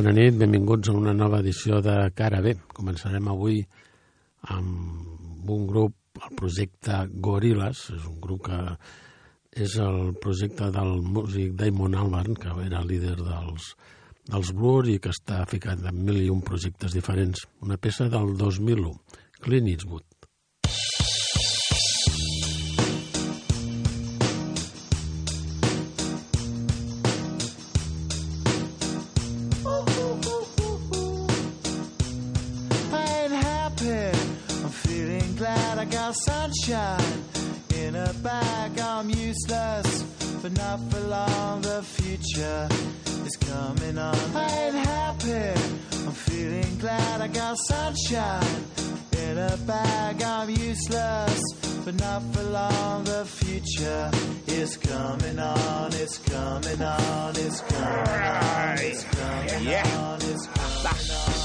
Bona nit, benvinguts a una nova edició de Cara B. Començarem avui amb un grup, el projecte Gorillaz, és un grup que és el projecte del músic Damon Albarn, que era líder dels, dels Blur i que està ficat en mil i un projectes diferents. Una peça del 2001, Clint Eastwood. Future is coming on. I ain't happy. I'm feeling glad I got sunshine in a bag. I'm useless, but not for long. The future is coming on. It's coming on. It's coming on. It's coming on. It's coming on.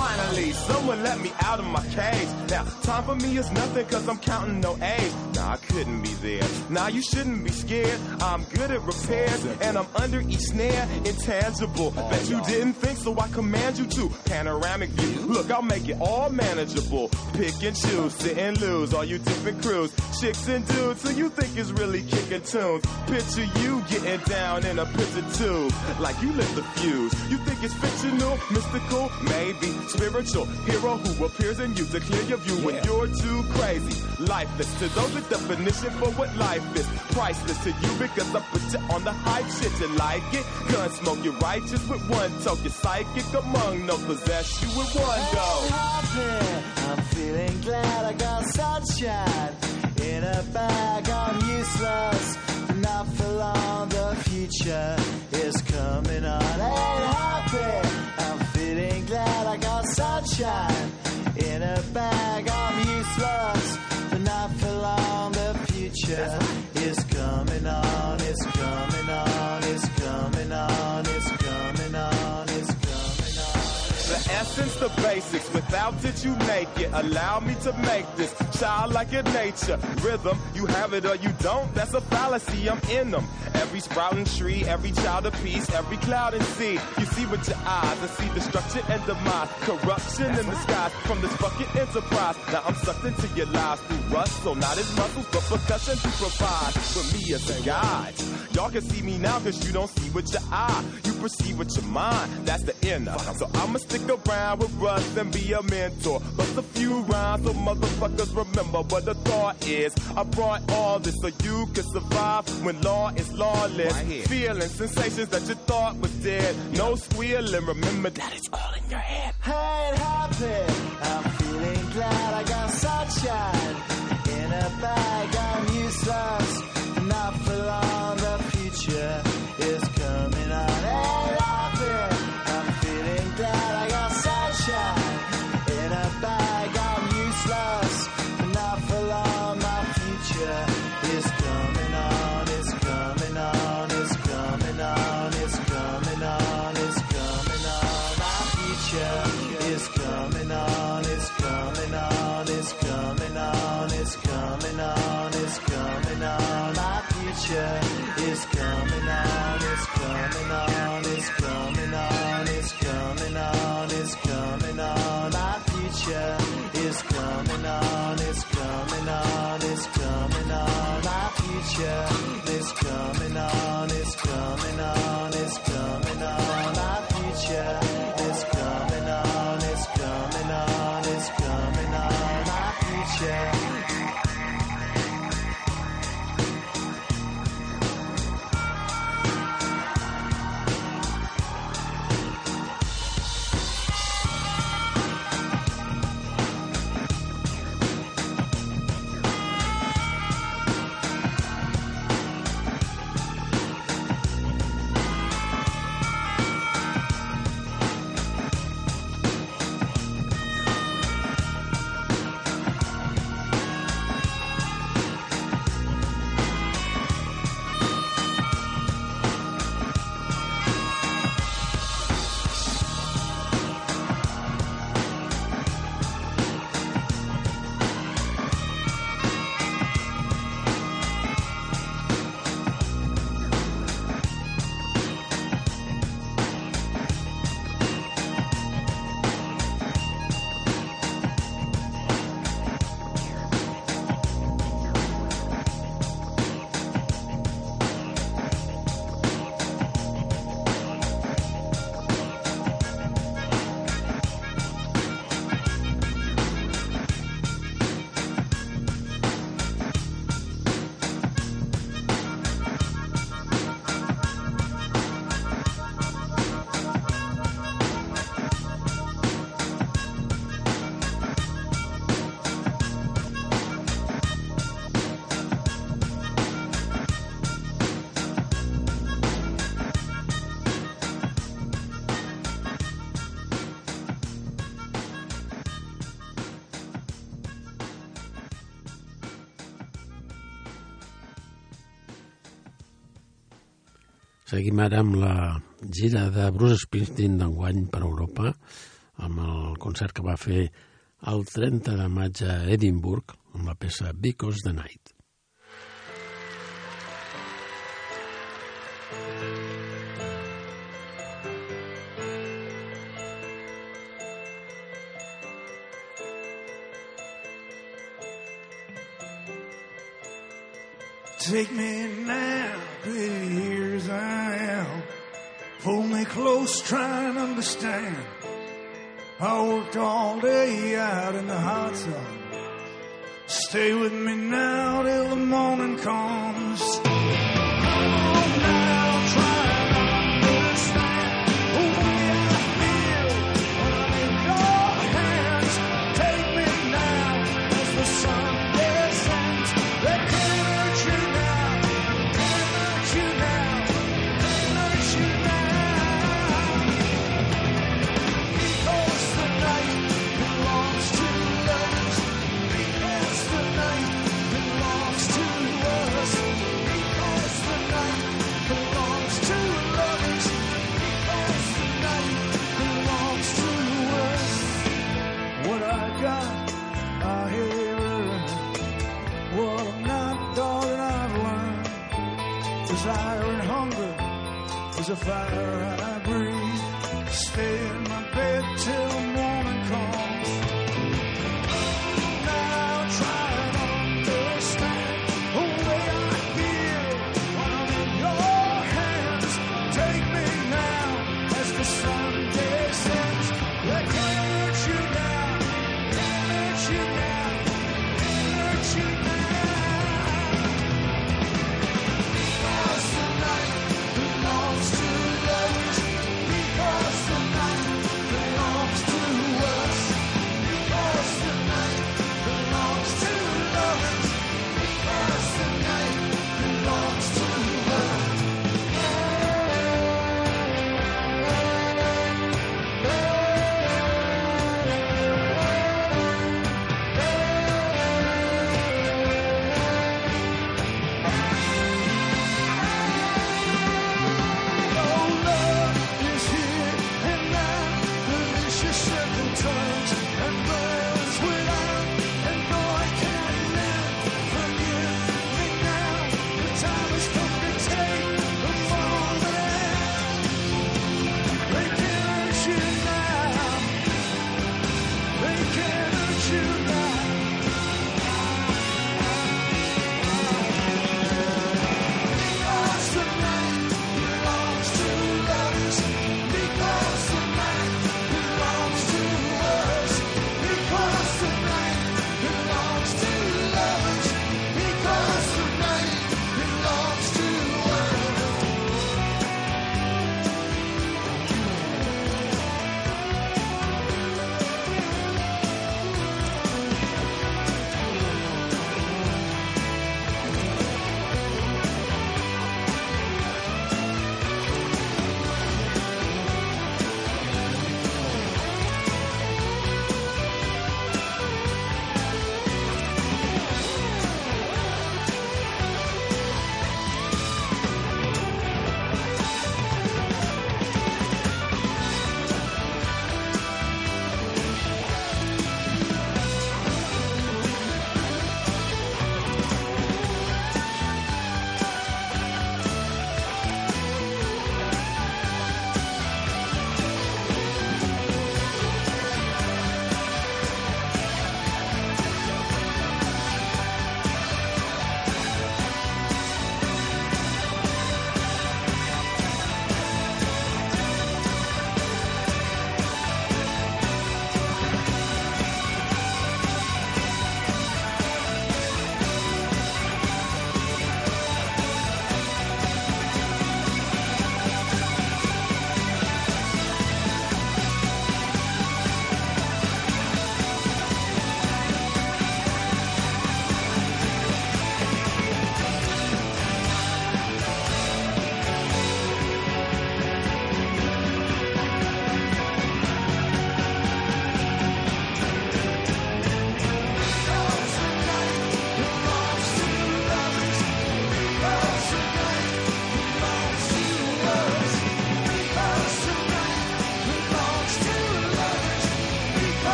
Finally, someone let me out of my cage. Now, time for me is nothing cause I'm counting no A's. Nah, I couldn't be there. Nah, you shouldn't be scared. I'm good at repairs and I'm under each snare, intangible. Oh, Bet you didn't think so I command you to. Panoramic view. Look, I'll make it all manageable. Pick and choose, sit and lose. All you different crews, chicks and dudes who you think is really kicking tunes. Picture you getting down in a picture tube. Like you lit the fuse. You think it's fictional, mystical, maybe spiritual hero who appears in you to clear your view yeah. when you're too crazy. Lifeless to those, the definition for what life is. Priceless to you because I put you on the hype shit. You like it? Gun smoke, you're righteous with one toke. You're psychic among no possess you with one go. I'm feeling glad I got sunshine in a bag. I'm useless, not for long. The future is coming on. Ain't happy. I'm feeling glad I got sunshine in a bag. I'm useless, on. The basics. Without it, you make it. Allow me to make this childlike your nature. Rhythm, you have it or you don't. That's a fallacy. I'm in them. Every sprouting tree, every child of peace, every cloud and sea. You see with your eyes and see destruction and demise. Corruption in the skies from this fucking enterprise. Now I'm sucked into your lives through rust. So not as muscles, but percussion to provide for me as a guide. Y'all can see me now cause you don't see with your eye. You perceive with your mind. That's the inner. So I'ma stick around with Russ and be a mentor. Bust a few rhymes so motherfuckers remember what the thought is. I brought all this so you can survive when law is lawless. Right. Feeling sensations that you thought was dead. No squealing. Remember that it's all in your head. I ain't happy. I'm feeling glad I got sunshine in a bag. I'm useless, future Seguim ara amb la gira de Bruce Springsteen d'enguany per Europa, amb el concert que va fer el 30 de maig a Edimburg, amb la peça Because the Night. Take me understand. I worked all day out in the hot sun. Stay with me now till the morning comes.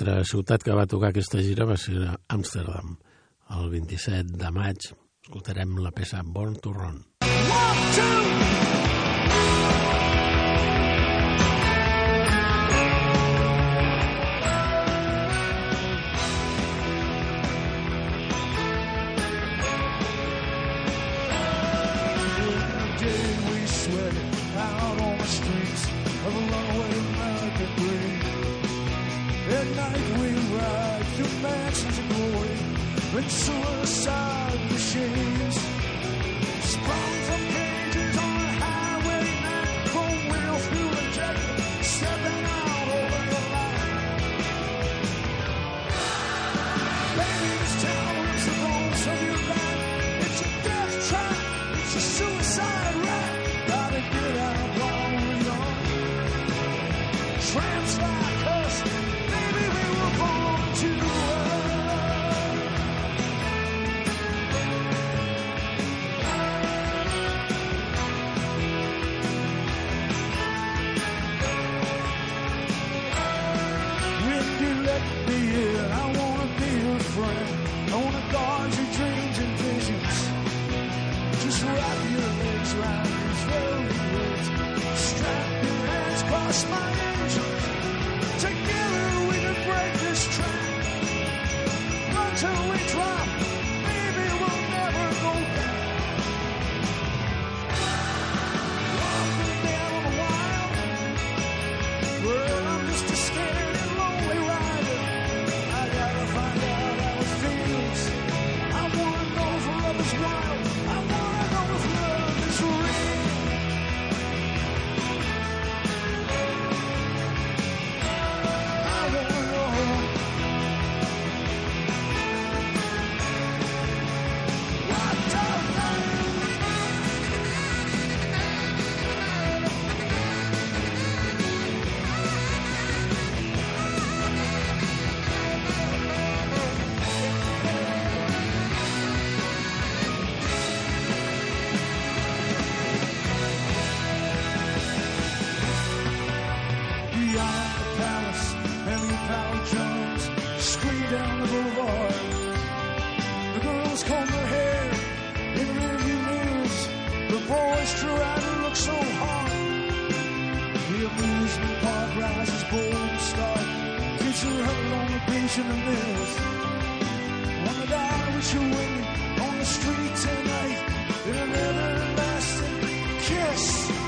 altra ciutat que va tocar aquesta gira va ser Amsterdam. El 27 de maig escoltarem la peça Born to Run. One, two! So soon. trees, park rises bold and. Picture her on the beach in the mills. Wanna die with your women on the street tonight in an everlasting kiss.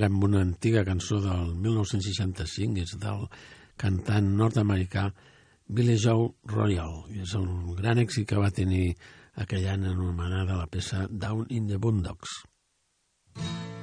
ara amb una antiga cançó del 1965, és del cantant nord-americà Billy Joe Royal. És un gran èxit que va tenir aquell any anomenada la peça Down in the Boondocks. Mm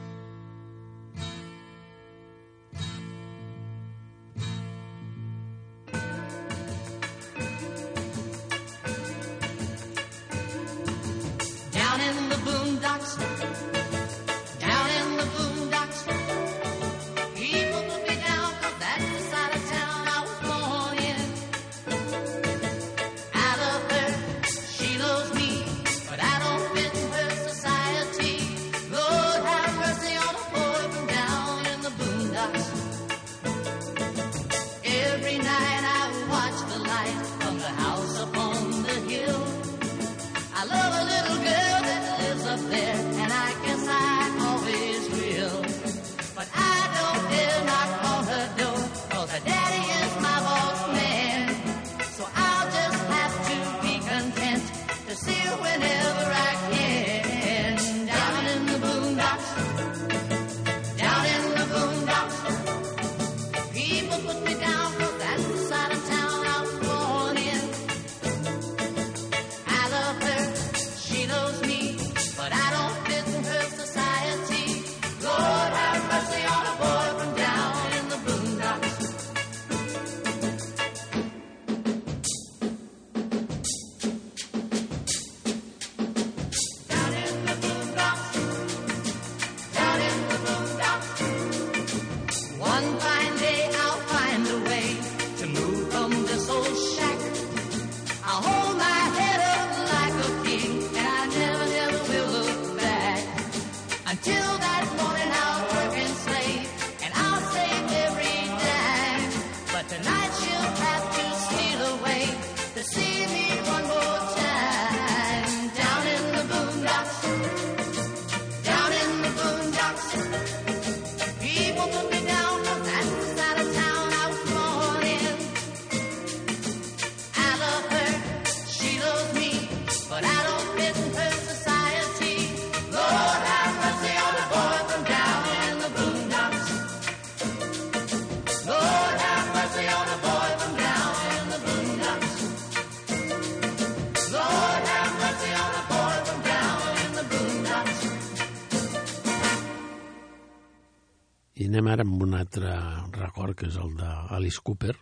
amb un altre record, que és el d'Alice Cooper,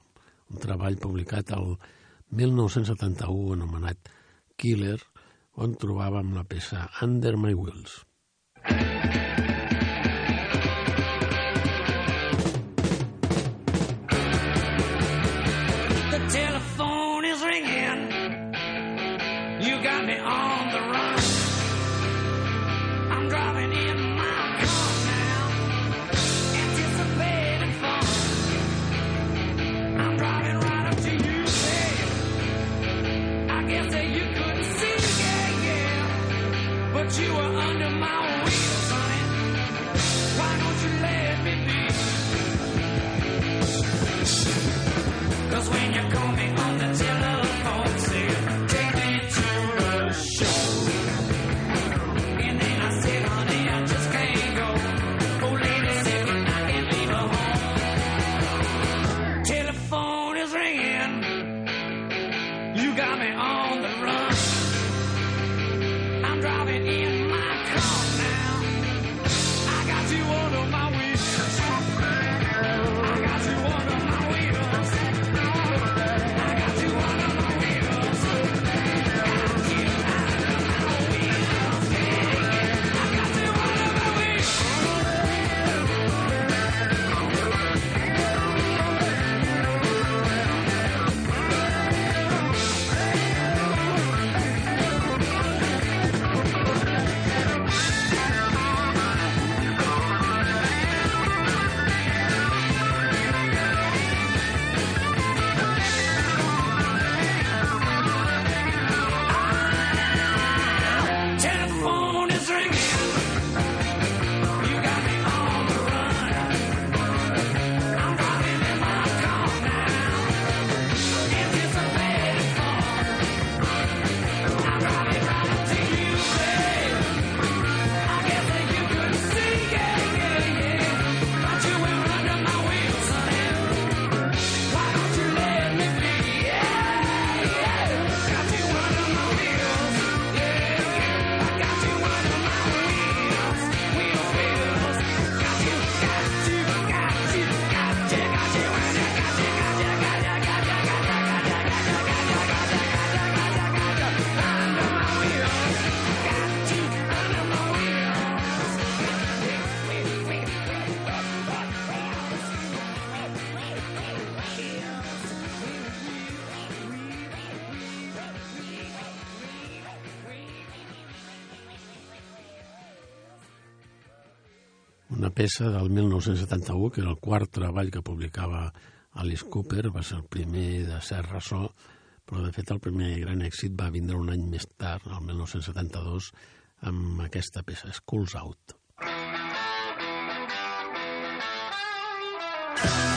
un treball publicat al 1971 anomenat Killer, on trobàvem la peça Under My Wheels. Thank you. peça del 1971, que era el quart treball que publicava Alice Cooper, va ser el primer de ser ressò, però de fet el primer gran èxit va vindre un any més tard, el 1972, amb aquesta peça, Schools Out. Thank you.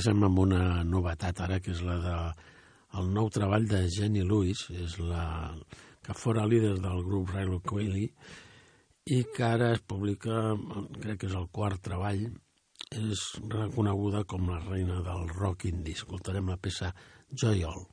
Passem amb una novetat ara, que és la de el nou treball de Jenny Lewis, és la que fora líder del grup Rilo Quayle i que ara es publica, crec que és el quart treball, és reconeguda com la reina del rock indie. Escoltarem la peça Joy All.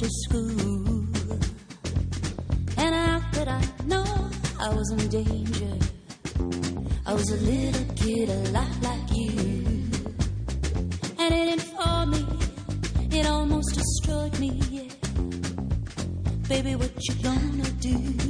After school, and how could I know I was in danger? I was a little kid, a lot like you, and it informed me, it almost destroyed me. Yeah. Baby, what you gonna do?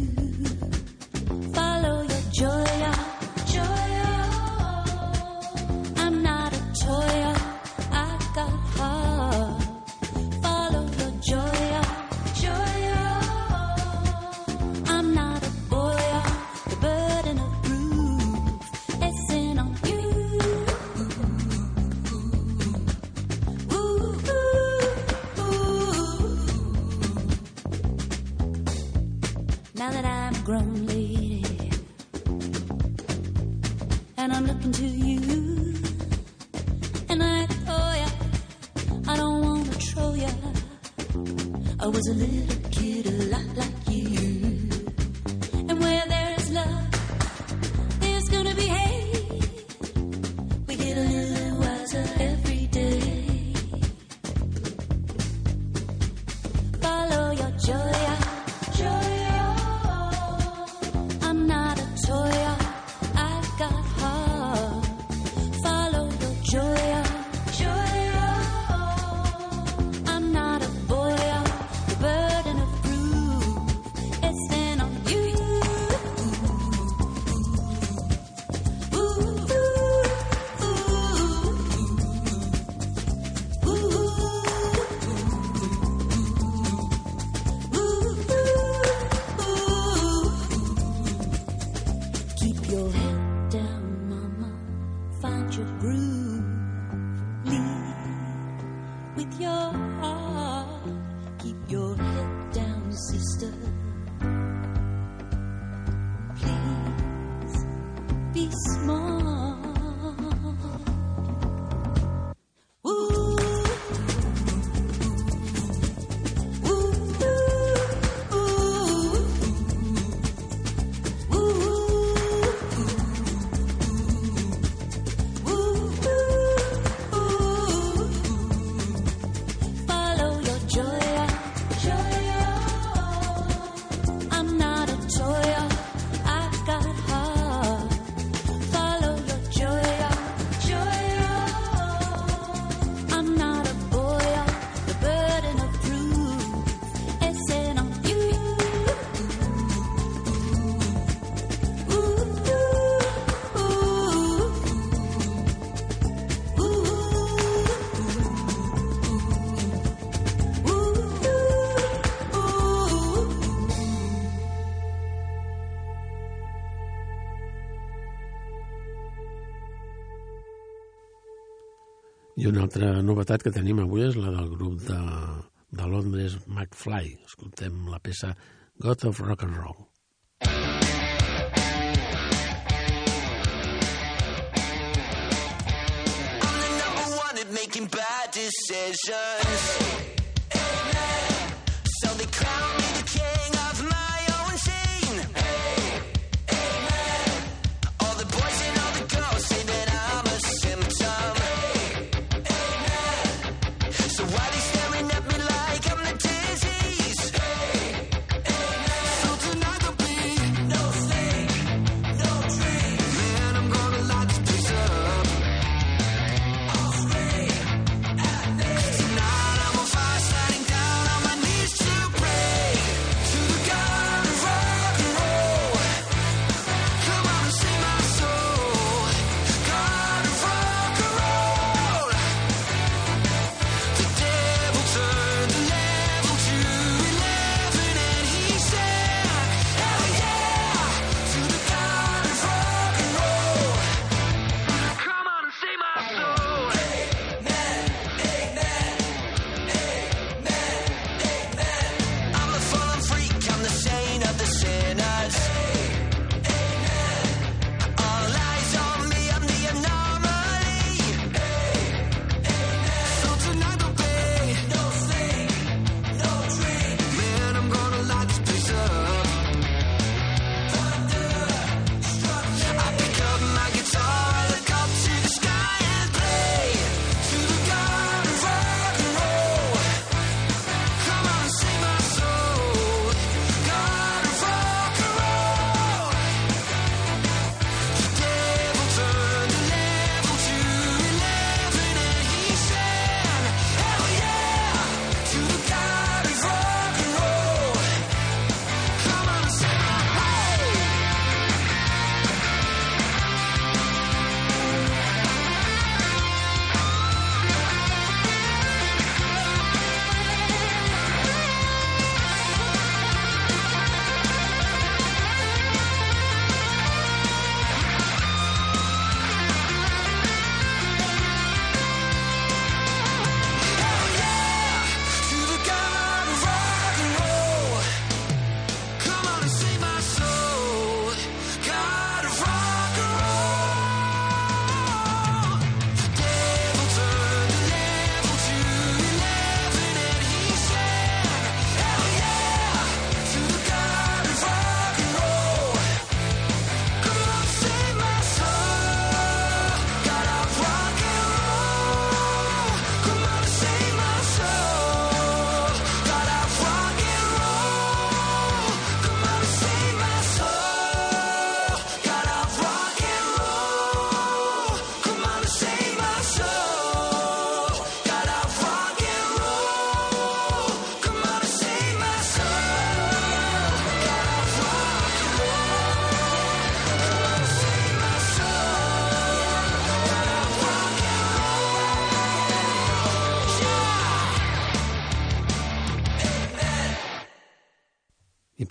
Keep your head down, mama. Find your groove. Una altra novetat que tenim avui és la del grup de, de Londres McFly. Escoltem la peça God of Rock and Roll. Making bad decisions. So they crown me the king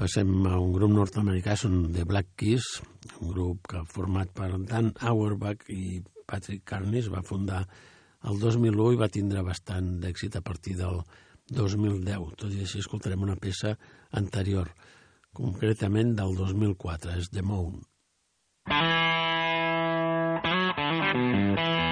passem a un grup nord-americà, són The Black Keys, un grup que format per Dan Auerbach i Patrick Carney, es va fundar el 2001 i va tindre bastant d'èxit a partir del 2010. Tot i així escoltarem una peça anterior, concretament del 2004, és The Moon. Somebody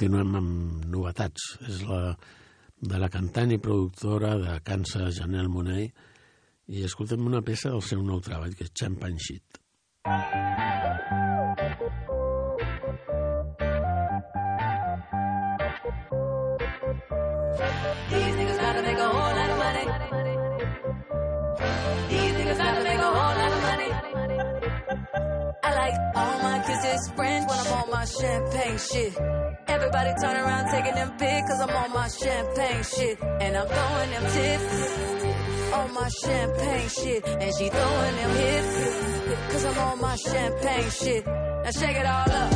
continuem amb novetats. És la de la cantant i productora de Kansas, Janelle Monáe, i escoltem una peça del seu nou treball, que és Champagne Shit. These niggas gotta make a whole lot of money. These niggas gotta make I like all my kisses French when I'm on my champagne shit. Everybody turn around taking them pics cause I'm on my champagne shit. And I'm throwing them tips on my champagne shit. And she throwing them hips cause I'm on my champagne shit. Now shake it all up.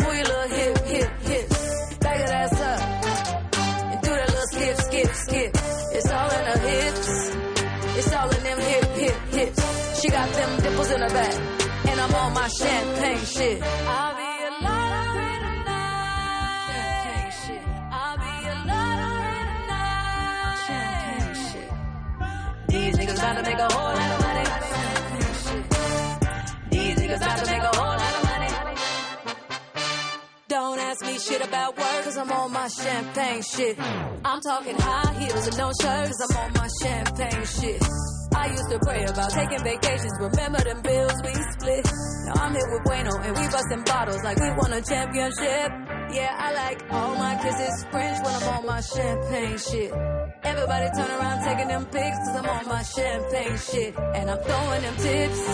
Move your little hip, hip, hips. Back it ass up and do that little skip, skip, skip. It's all in her hips. It's all in them hip, hip, hips. She got them dimples in her back, I'm on my champagne shit. I'll be tonight. Champagne shit. I'll be tonight. Champagne shit. These to make a whole lot of money. Champagne shit. These to make a whole lot of money. Don't ask me shit about work, cause I'm on my champagne shit. I'm talking high heels and no shirts, cause I'm on my champagne shit. I used to pray about taking vacations, remember them bills we split. Now I'm here with Bueno and we busting bottles like we won a championship. Yeah, I like all my kisses French when I'm on my champagne shit. Everybody turn around taking them pics cause I'm on my champagne shit. And I'm throwing them tips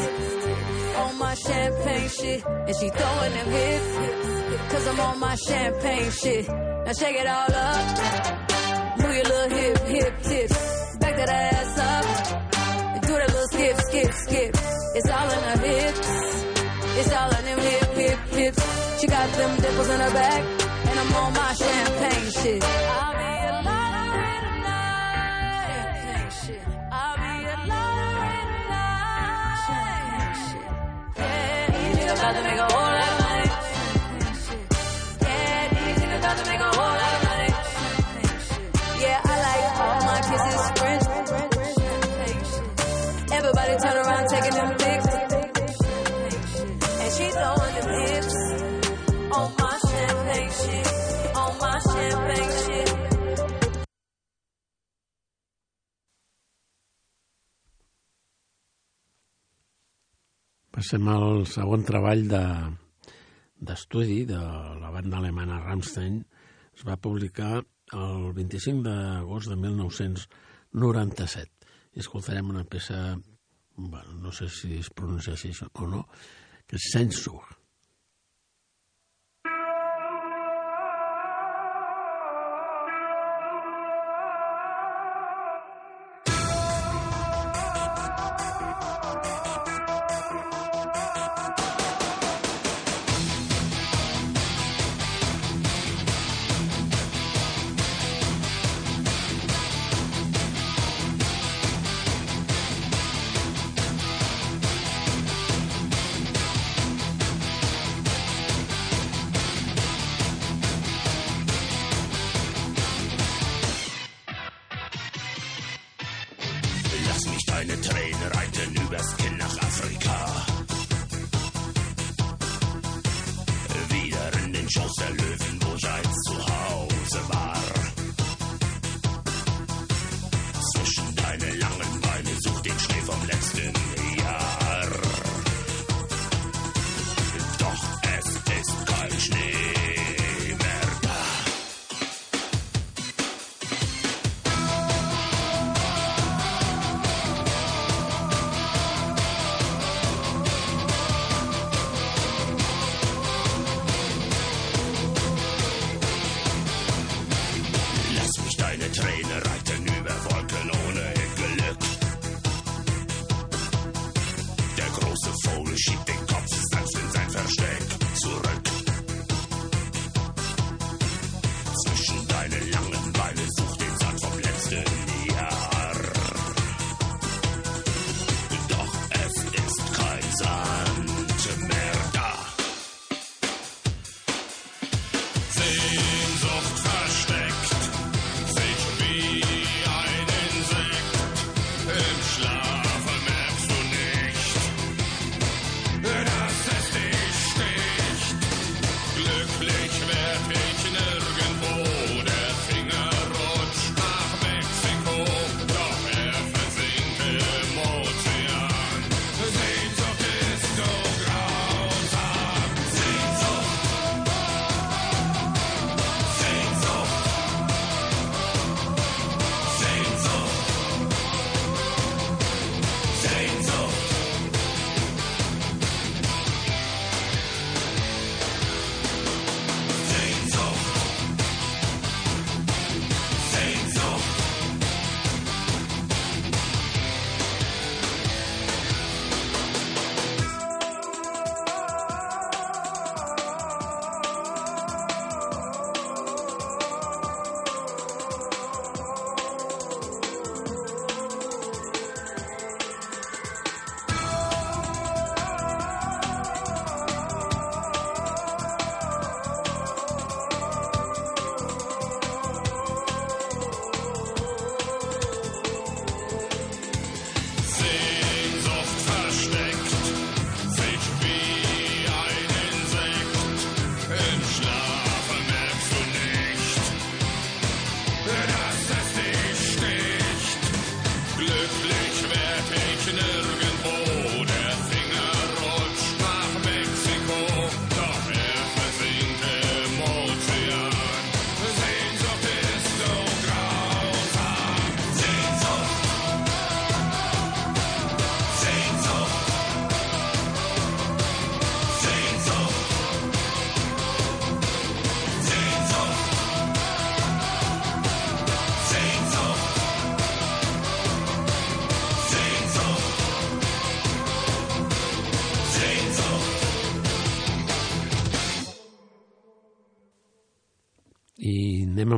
on my champagne shit. And she throwing them hips cause I'm on my champagne shit. Now shake it all up. Move your little hip, hip tips. Back that ass up. Skip, skip, skip. It's all in her hips. It's all in them hip, hip, hips. She got them dimples in her back. And I'm on my champagne shit. I'll. Champagne shit. Yeah, make a whole Passem al segon treball de d'estudi de la banda alemana Rammstein. Es va publicar el 25 d'agost de 1997. I escoltarem una peça, bueno, no sé si es pronuncia així o no, que és Censure. Zwischen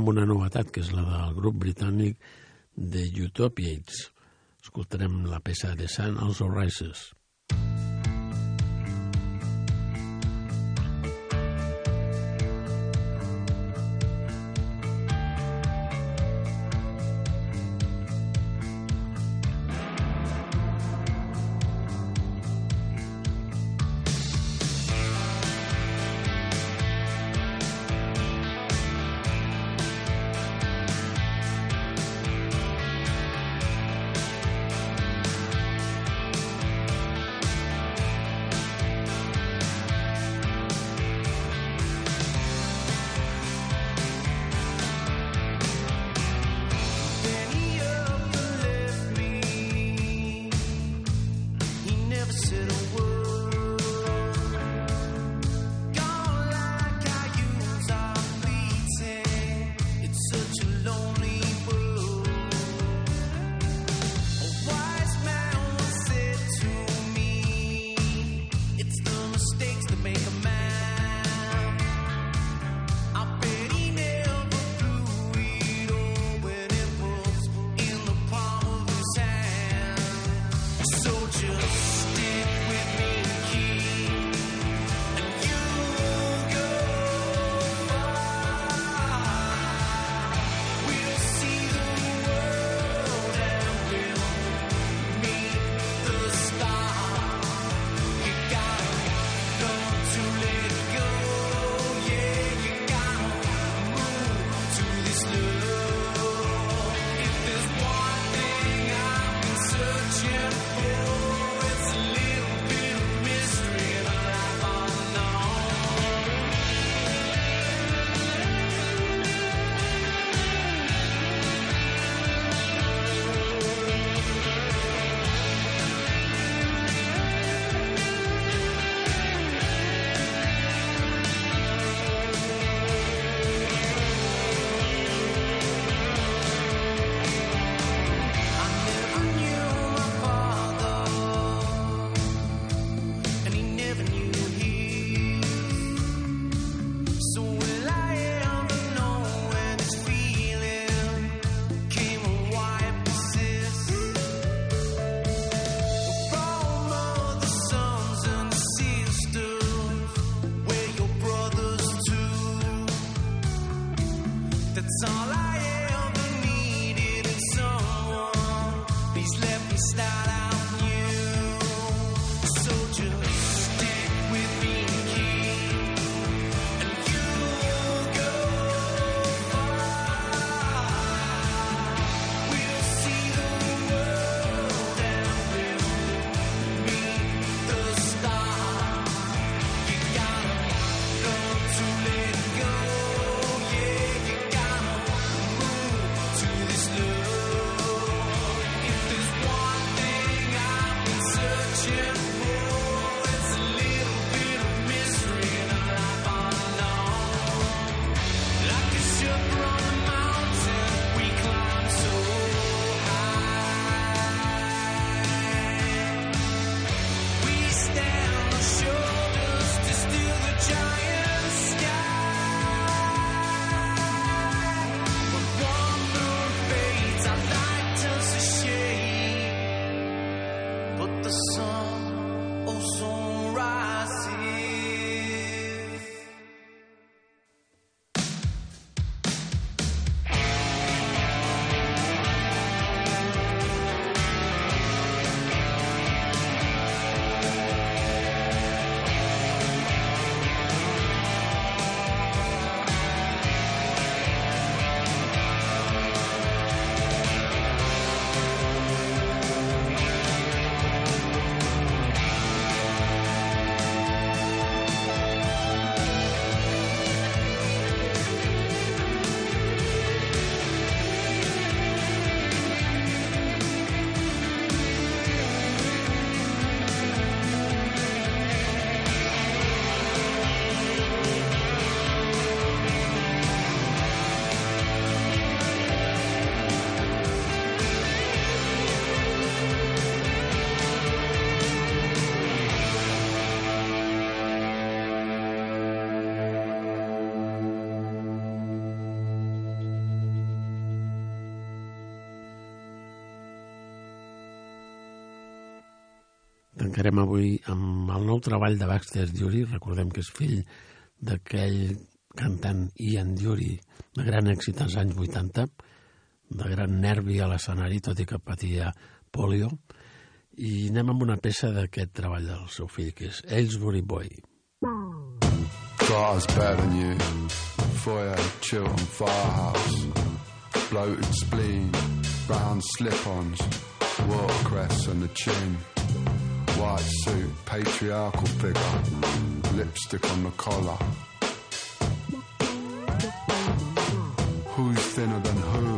amb una novetat, que és la del grup britànic de Utopiates. Escoltarem la peça de Sun Also Rises. Arrencarem avui amb el nou treball de Baxter Dury. Recordem que és fill d'aquell cantant Ian Dury, de gran èxit als anys 80, de gran nervi a l'escenari, tot i que patia polio. I anem amb una peça d'aquest treball del seu fill, que és Aylesbury Boy. Thought better than you. Foyer, Chiltern Firehouse. Bloated spleen, brown slip-ons, watercress on the chin. White suit, patriarchal figure, lipstick on the collar. Who's thinner than who?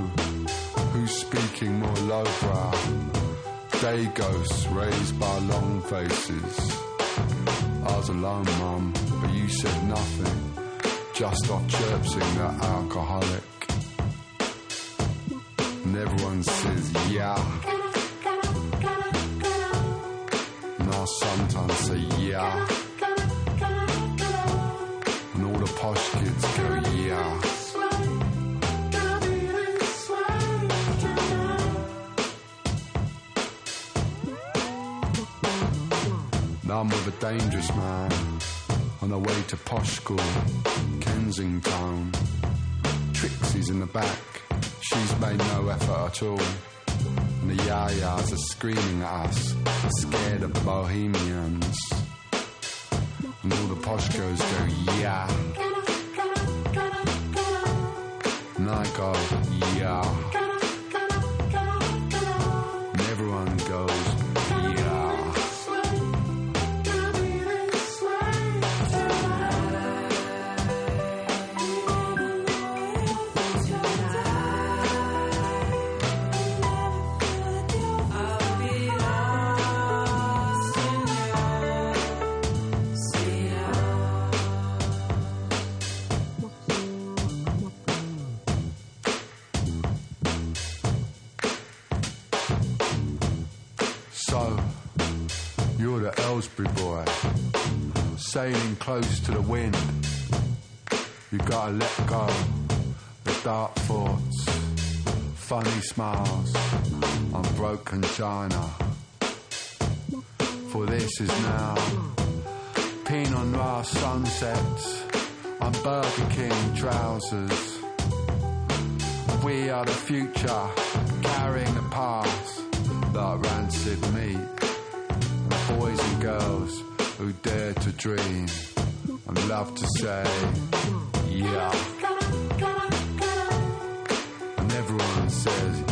Who's speaking more lowbrow? Day ghosts raised by long faces. I was alone, mum, but you said nothing. Just off chirping that alcoholic. And everyone says, yeah. I sometimes say, yeah. And all the posh kids go, yeah. Now I'm with a dangerous man on the way to posh school, Kensington. Trixie's in the back, she's made no effort at all. Yayas are screaming at us, scared of the bohemians. And all the posh girls go, yeah. And I go, yeah. And everyone goes, close to the wind. You gotta let go the dark thoughts, funny smiles on broken china. For this is now Pinot Noir sunsets on Burger King trousers. We are the future, carrying the past like rancid meat. Boys and girls who dare to dream and love to say, yeah. And everyone says,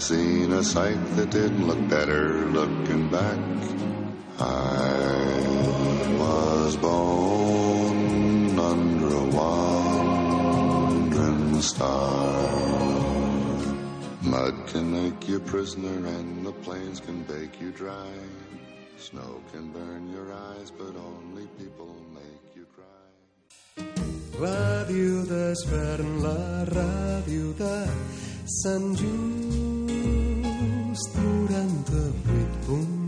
Seen a sight that didn't look better looking back. I was born under a wandering star. Mud can make you prisoner and the plains can bake you dry. Snow can burn your eyes, but only people make you cry. Ràdio Desvern, la ràdio de dels 98 punts